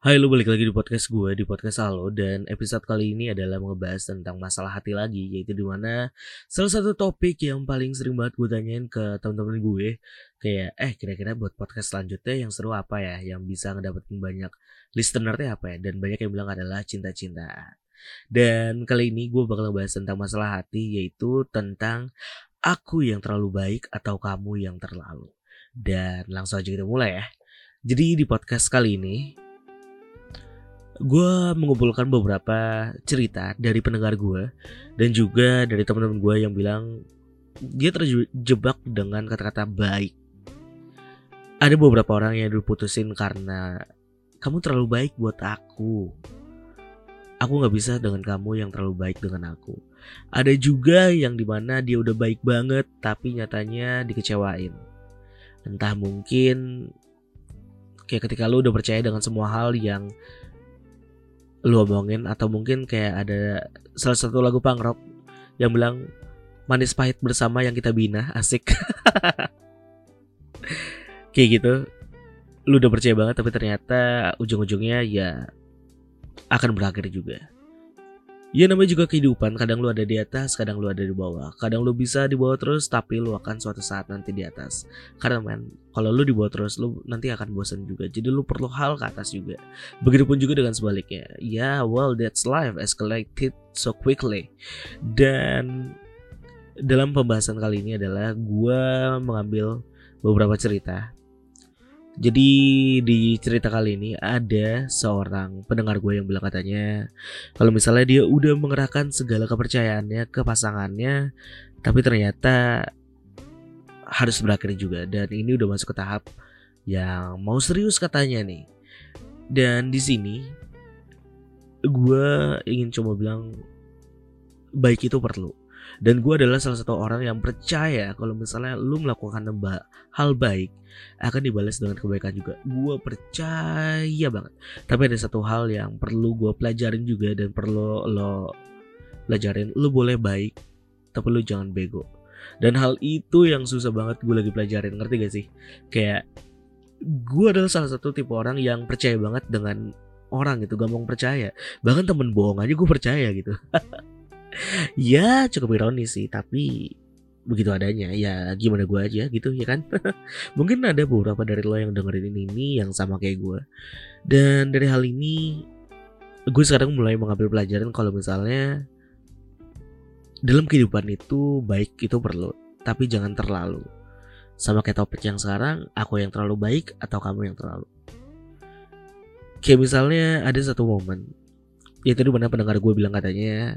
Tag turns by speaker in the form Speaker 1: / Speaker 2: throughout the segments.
Speaker 1: Hai lu balik lagi di podcast gue di podcast Halo dan episode kali ini adalah ngebahas tentang masalah hati lagi yaitu di mana salah satu topik yang paling sering banget gue tanyain ke teman-teman gue kayak eh kira-kira buat podcast selanjutnya yang seru apa ya yang bisa ngedapetin banyak listenernya apa ya? Dan banyak yang bilang adalah cinta-cinta dan kali ini gue bakal ngebahas tentang masalah hati yaitu tentang aku yang terlalu baik atau kamu yang terlalu. Dan langsung aja kita mulai ya. Jadi di podcast kali ini gue mengumpulkan beberapa cerita dari pendengar gue dan juga dari teman-teman gue yang bilang dia terjebak dengan kata-kata baik. Ada beberapa orang yang diputusin karena kamu terlalu baik buat aku. Aku gak bisa dengan kamu yang terlalu baik dengan aku. Ada juga yang di mana dia udah baik banget tapi nyatanya dikecewain. Entah mungkin kayak ketika lu udah percaya dengan semua hal yang lu omongin atau mungkin kayak ada salah satu lagu punk rock yang bilang manis pahit bersama yang kita bina. Asik. Kayak gitu. Lu udah percaya banget tapi ternyata ujung-ujungnya ya akan berakhir juga Ya namanya juga kehidupan, kadang lu ada di atas, kadang lu ada di bawah. Kadang lu bisa di bawah terus, tapi lu akan suatu saat nanti di atas. Karena men, kalau lu di bawah terus, lu nanti akan bosan juga. Jadi lu perlu hal ke atas juga. Begitupun juga dengan sebaliknya. Ya, yeah, well that's life escalated so quickly. Dan dalam pembahasan kali ini adalah gue mengambil beberapa cerita jadi di cerita kali ini ada seorang pendengar gue yang bilang katanya kalau misalnya dia udah mengerahkan segala kepercayaannya ke pasangannya tapi ternyata harus berakhir juga dan ini udah masuk ke tahap yang mau serius katanya nih. Dan di sini gue ingin coba bilang baik itu perlu dan gue adalah salah satu orang yang percaya kalau misalnya lu melakukan hal baik akan dibalas dengan kebaikan juga. Gue percaya banget. Tapi ada satu hal yang perlu gue pelajarin juga dan perlu lo pelajarin. Lu boleh baik, tapi lu jangan bego. Dan hal itu yang susah banget gue lagi pelajarin. Ngerti gak sih? Kayak gue adalah salah satu tipe orang yang percaya banget dengan orang gitu gampang percaya bahkan temen bohong aja gue percaya gitu ya cukup ironis sih tapi begitu adanya ya gimana gue aja gitu ya kan? Mungkin ada beberapa dari lo yang dengerin ini yang sama kayak gue dan dari hal ini gue sekarang mulai mengambil pelajaran kalau misalnya dalam kehidupan itu baik itu perlu tapi jangan terlalu. Sama kayak topik yang sekarang aku yang terlalu baik atau kamu yang terlalu? Kayak misalnya ada satu momen ya tadi mana pendengar gue bilang katanya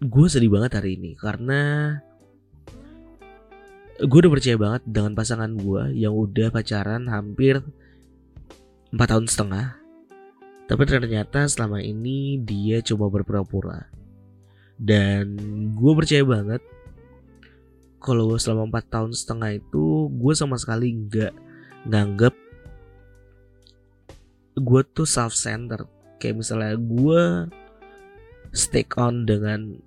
Speaker 1: gue sedih banget hari ini karena gue udah percaya banget dengan pasangan gue yang udah pacaran hampir 4 tahun setengah. Tapi ternyata selama ini dia cuma berpura-pura. Dan gue percaya banget kalau selama 4 tahun setengah itu gue sama sekali nggak nganggep gue tuh self center kayak misalnya gue stick on dengan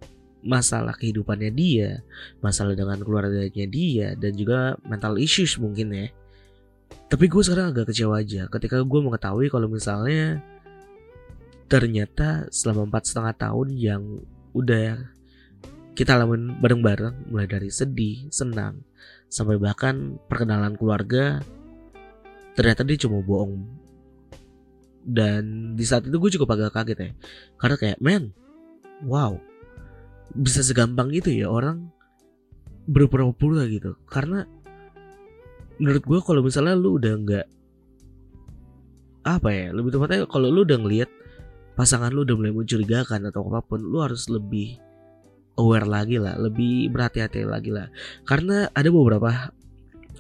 Speaker 1: masalah kehidupannya dia, masalah dengan keluarganya dia, dan juga mental issues mungkin ya. Tapi gue sekarang agak kecewa aja ketika gue mengetahui kalau misalnya ternyata selama empat setengah tahun yang udah kita alamin bareng-bareng mulai dari sedih, senang, sampai bahkan perkenalan keluarga ternyata dia cuma bohong dan di saat itu gue cukup agak kaget ya karena kayak men wow bisa segampang itu ya orang berpura-pura gitu. Karena menurut gue kalau misalnya lu udah nggak apa ya lebih tepatnya kalau lu udah ngelihat pasangan lu udah mulai mencurigakan atau apa pun lu harus lebih aware lagi lah lebih berhati-hati lagi lah. Karena ada beberapa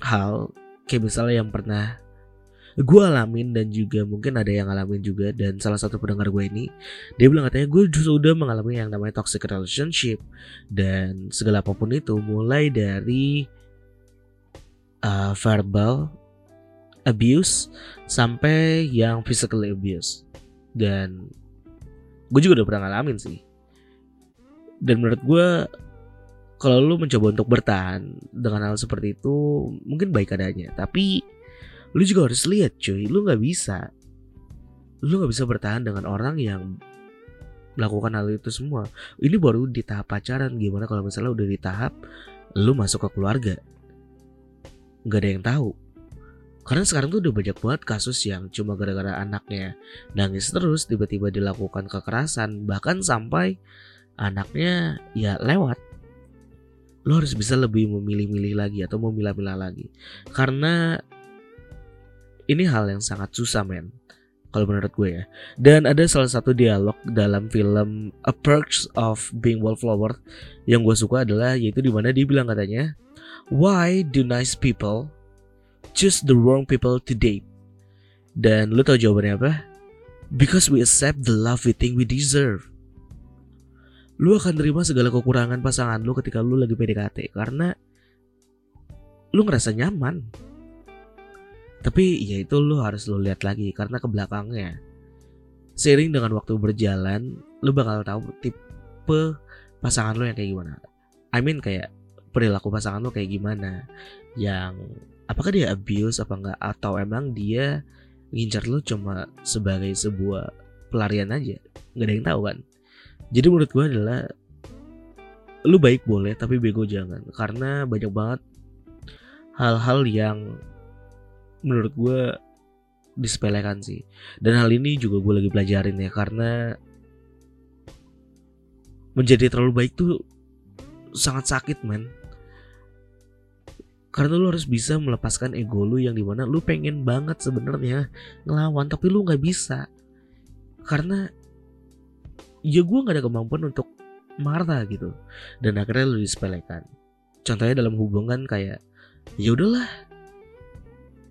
Speaker 1: hal kayak misalnya yang pernah gue alamin dan juga mungkin ada yang ngalamin juga dan salah satu pendengar gue ini dia bilang katanya gue justru udah mengalami yang namanya toxic relationship dan segala apa pun itu mulai dari uh, verbal abuse sampai yang physical abuse. Dan gue juga udah pernah ngalamin sih. Dan menurut gue kalau lu mencoba untuk bertahan dengan hal seperti itu mungkin baik adanya. Tapi lu juga harus lihat cuy. Lu nggak bisa. Lu nggak bisa bertahan dengan orang yang melakukan hal itu semua. Ini baru di tahap pacaran. Gimana kalau misalnya udah di tahap lu masuk ke keluarga? Nggak ada yang tahu. Karena sekarang tuh udah banyak banget kasus yang cuma gara-gara anaknya nangis terus tiba-tiba dilakukan kekerasan bahkan sampai anaknya ya lewat. Lo harus bisa lebih memilih-milih lagi atau memilah-milah lagi. Karena ini hal yang sangat susah men kalau menurut gue ya dan ada salah satu dialog dalam film A Perks of Being Wallflower yang gue suka adalah yaitu di mana dia bilang katanya why do nice people choose the wrong people to date. Dan lu tau jawabannya apa? Because we accept the love we think we deserve. Lu akan terima segala kekurangan pasangan lu ketika lu lagi PDKT karena lu ngerasa nyaman. Tapi ya itu lu harus lu lihat lagi karena ke belakangnya. Seiring dengan waktu berjalan, lu bakal tahu tipe pasangan lu yang kayak gimana. I mean kayak perilaku pasangan lu kayak gimana yang apakah dia abuse apa enggak atau emang dia ngincar lu cuma sebagai sebuah pelarian aja nggak ada yang tahu kan jadi menurut gue adalah lu baik boleh tapi bego jangan karena banyak banget hal-hal yang menurut gue disepelekan sih. Dan hal ini juga gue lagi pelajarin ya karena menjadi terlalu baik tuh sangat sakit men. Karena lu harus bisa melepaskan ego lu yang di mana lu pengen banget sebenarnya ngelawan tapi lu nggak bisa. Karena ya gue nggak ada kemampuan untuk marah gitu. Dan akhirnya lu disepelekan. Contohnya dalam hubungan kayak ya udahlah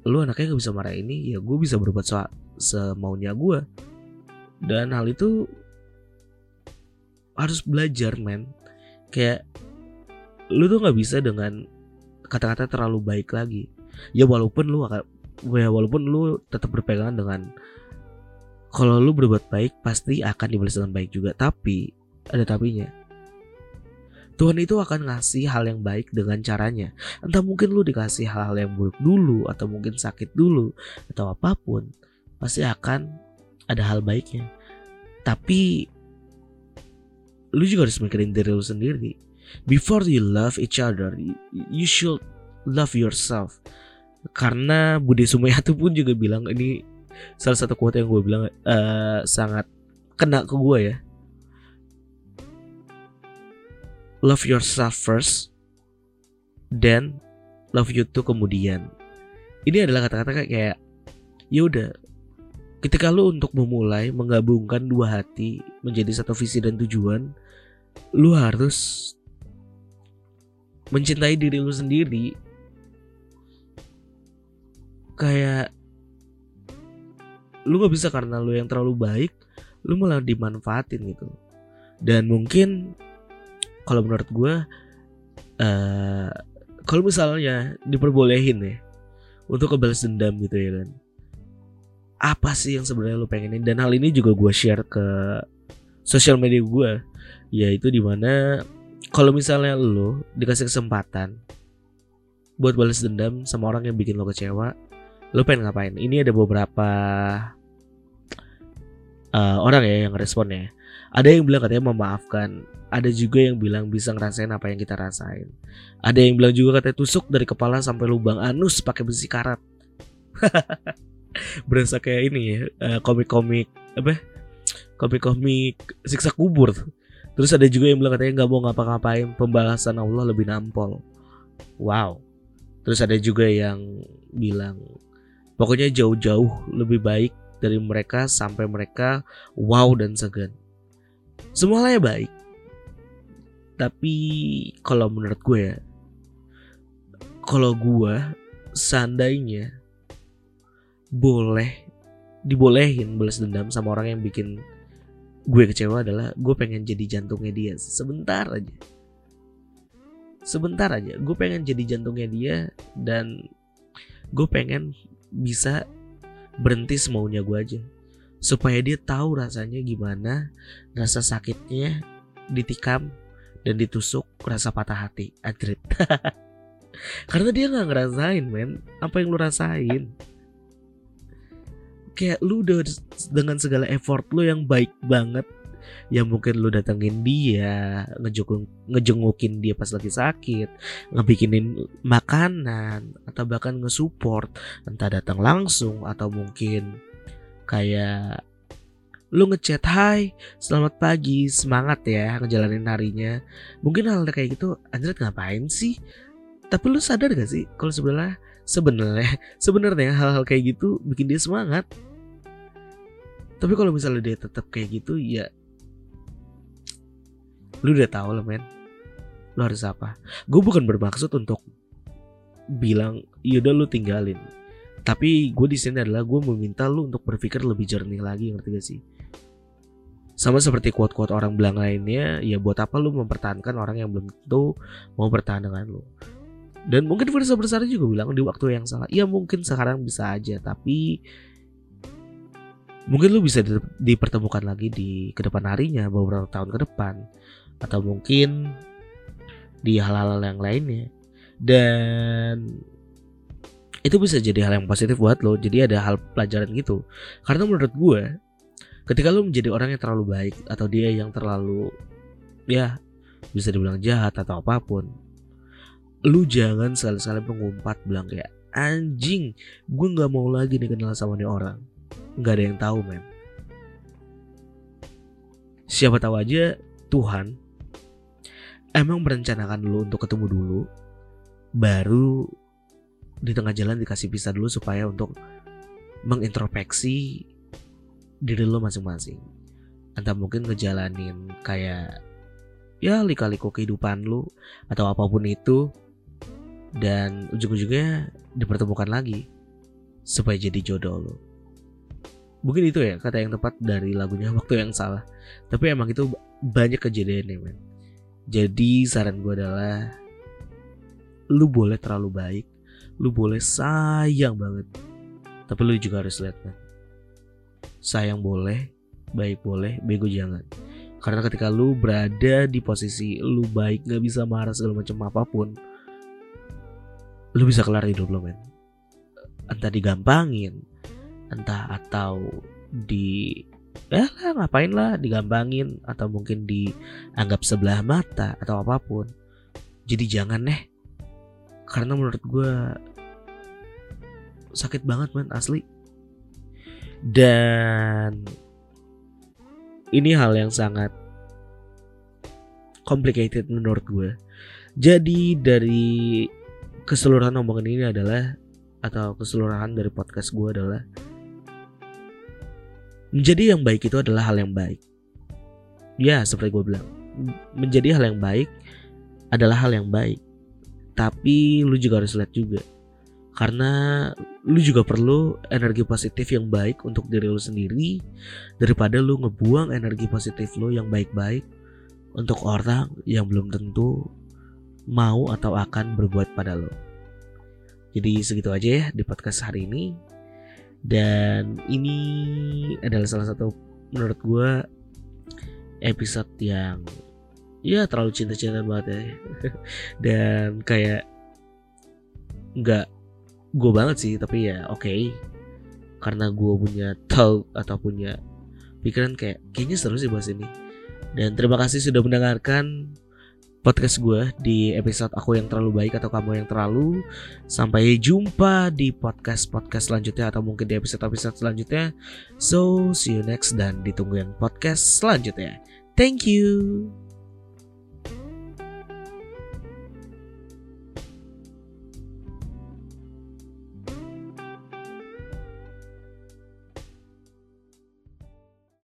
Speaker 1: lu anaknya nggak bisa marah ini ya gue bisa berbuat so semaunya gue dan hal itu harus belajar men. Kayak lu tuh nggak bisa dengan kata-kata terlalu baik lagi. Ya walaupun lu akan ya walaupun lu tetap berpegangan dengan kalau lu berbuat baik pasti akan dibalas dengan baik juga. Tapi ada tapinya Tuhan itu akan ngasih hal yang baik dengan caranya. Entah mungkin lu dikasih hal-hal yang buruk dulu atau mungkin sakit dulu atau apa pun pasti akan ada hal baiknya. Tapi lu juga harus mikirin diri lu sendiri. Before you love each other you should love yourself. Karena Budi Sumayatu pun juga bilang ini salah satu quote yang gue bilang uh, sangat kena ke gue ya love yourself first then love you too kemudian. Ini adalah kata-kata kayak ya udah ketika lu untuk memulai menggabungkan dua hati menjadi satu visi dan tujuan lu harus mencintai diri lu sendiri. Kayak lu gak bisa karena lu yang terlalu baik lu malah dimanfaatin gitu. Dan mungkin kalau menurut gue uh, kalau misalnya diperbolehin ya untuk kebalas dendam gitu ya kan apa sih yang sebenarnya lu pengenin dan hal ini juga gue share ke sosial media gue yaitu di mana kalau misalnya lo dikasih kesempatan buat balas dendam sama orang yang bikin lo kecewa, lo pengen ngapain? Ini ada beberapa uh, orang ya yang responnya. Ada yang bilang katanya memaafkan, ada juga yang bilang bisa ngerasain apa yang kita rasain. Ada yang bilang juga katanya tusuk dari kepala sampai lubang anus pakai besi karat. Berasa kayak ini ya, uh, komik-komik apa? Komik-komik siksa kubur. Terus ada juga yang bilang katanya nggak mau ngapa-ngapain pembalasan Allah lebih nampol. Wow. Terus ada juga yang bilang pokoknya jauh-jauh lebih baik dari mereka sampai mereka wow dan segan. Semuanya baik. Tapi kalau menurut gue ya, kalau gue seandainya boleh dibolehin balas dendam sama orang yang bikin gue kecewa adalah gue pengen jadi jantungnya dia sebentar aja sebentar aja gue pengen jadi jantungnya dia dan gue pengen bisa berhenti semaunya gue aja supaya dia tahu rasanya gimana rasa sakitnya ditikam dan ditusuk rasa patah hati. Adrit karena dia nggak ngerasain men apa yang lu rasain. Kayak lu udah dengan segala effort lu yang baik banget ya mungkin lu datengin dia ngejenguk ngejengukin dia pas lagi sakit ngebikinin makanan atau bahkan ngesupport entah datang langsung atau mungkin kayak lu ngechat hai selamat pagi semangat ya ngejalanin harinya. Mungkin hal kayak gitu anjir ngapain sih? Tapi lu sadar gak sih kalau sebenarnya sebenarnya sebenarnya hal-hal kayak gitu bikin dia semangat? Tapi kalau misalnya dia tetap kayak gitu ya lu udah tahu lah men. Lu harus apa? Gue bukan bermaksud untuk bilang yaudah lu tinggalin tapi gue di sini adalah gue meminta lu untuk berpikir lebih jernih lagi ngerti gak sih? Sama seperti quote-quote orang bilang lainnya ya buat apa lu mempertahankan orang yang belum tentu mau bertahan dengan lu? Dan mungkin Firsa Bersari juga bilang di waktu yang salah ya mungkin sekarang bisa aja tapi mungkin lu bisa dipertemukan lagi di ke depan harinya beberapa tahun ke depan atau mungkin di hal-hal yang lainnya. Dan itu bisa jadi hal yang positif buat lo jadi ada hal pelajaran gitu. Karena menurut gue ketika lo menjadi orang yang terlalu baik atau dia yang terlalu ya bisa dibilang jahat atau apa pun lu jangan sekali-sekali mengumpat bilang kayak anjing gue nggak mau lagi nih kenal sama nih orang. Nggak ada yang tahu men. Siapa tahu aja Tuhan emang merencanakan lu untuk ketemu dulu baru di tengah jalan dikasih pisah dulu supaya untuk mengintrospeksi diri lo masing-masing. Entah mungkin ngejalanin kayak ya lika-liku kehidupan lu atau apa pun itu dan ujung-ujungnya dipertemukan lagi supaya jadi jodoh lo. Mungkin itu ya kata yang tepat dari lagunya waktu yang salah. Tapi emang itu banyak kejadian ya men. Jadi saran gue adalah lu boleh terlalu baik, lu boleh sayang banget, tapi lu juga harus lihat kan. Sayang boleh, baik boleh, bego jangan. Karena ketika lu berada di posisi lu baik gak bisa marah segala macam apa pun, lu bisa kelar hidup lo men. Entah digampangin, entah atau di ya lah ngapain lah digampangin atau mungkin dianggap sebelah mata atau apa pun jadi jangan deh karena menurut gue sakit banget man asli dan ini hal yang sangat complicated menurut gue jadi dari keseluruhan omongan ini adalah atau keseluruhan dari podcast gue adalah Menjadi yang baik itu adalah hal yang baik. Ya, seperti gue bilang, menjadi hal yang baik adalah hal yang baik. Tapi lu juga harus lihat juga. Karena lu juga perlu energi positif yang baik untuk diri lu sendiri daripada lu ngebuang energi positif lu yang baik-baik untuk orang yang belum tentu mau atau akan berbuat pada lo. Jadi segitu aja ya di podcast hari ini dan ini adalah salah satu menurut gue episode yang ya terlalu cinta-cinta banget ya dan kayak nggak gue banget sih tapi ya oke okay. karena gue punya tahu atau punya pikiran kayak kayaknya seru sih bahas ini dan terima kasih sudah mendengarkan podcast gue di episode aku yang terlalu baik atau kamu yang terlalu. Sampai jumpa di podcast-podcast selanjutnya atau mungkin di episode-episode selanjutnya. So, see you next dan ditunggu yang podcast selanjutnya. Thank you.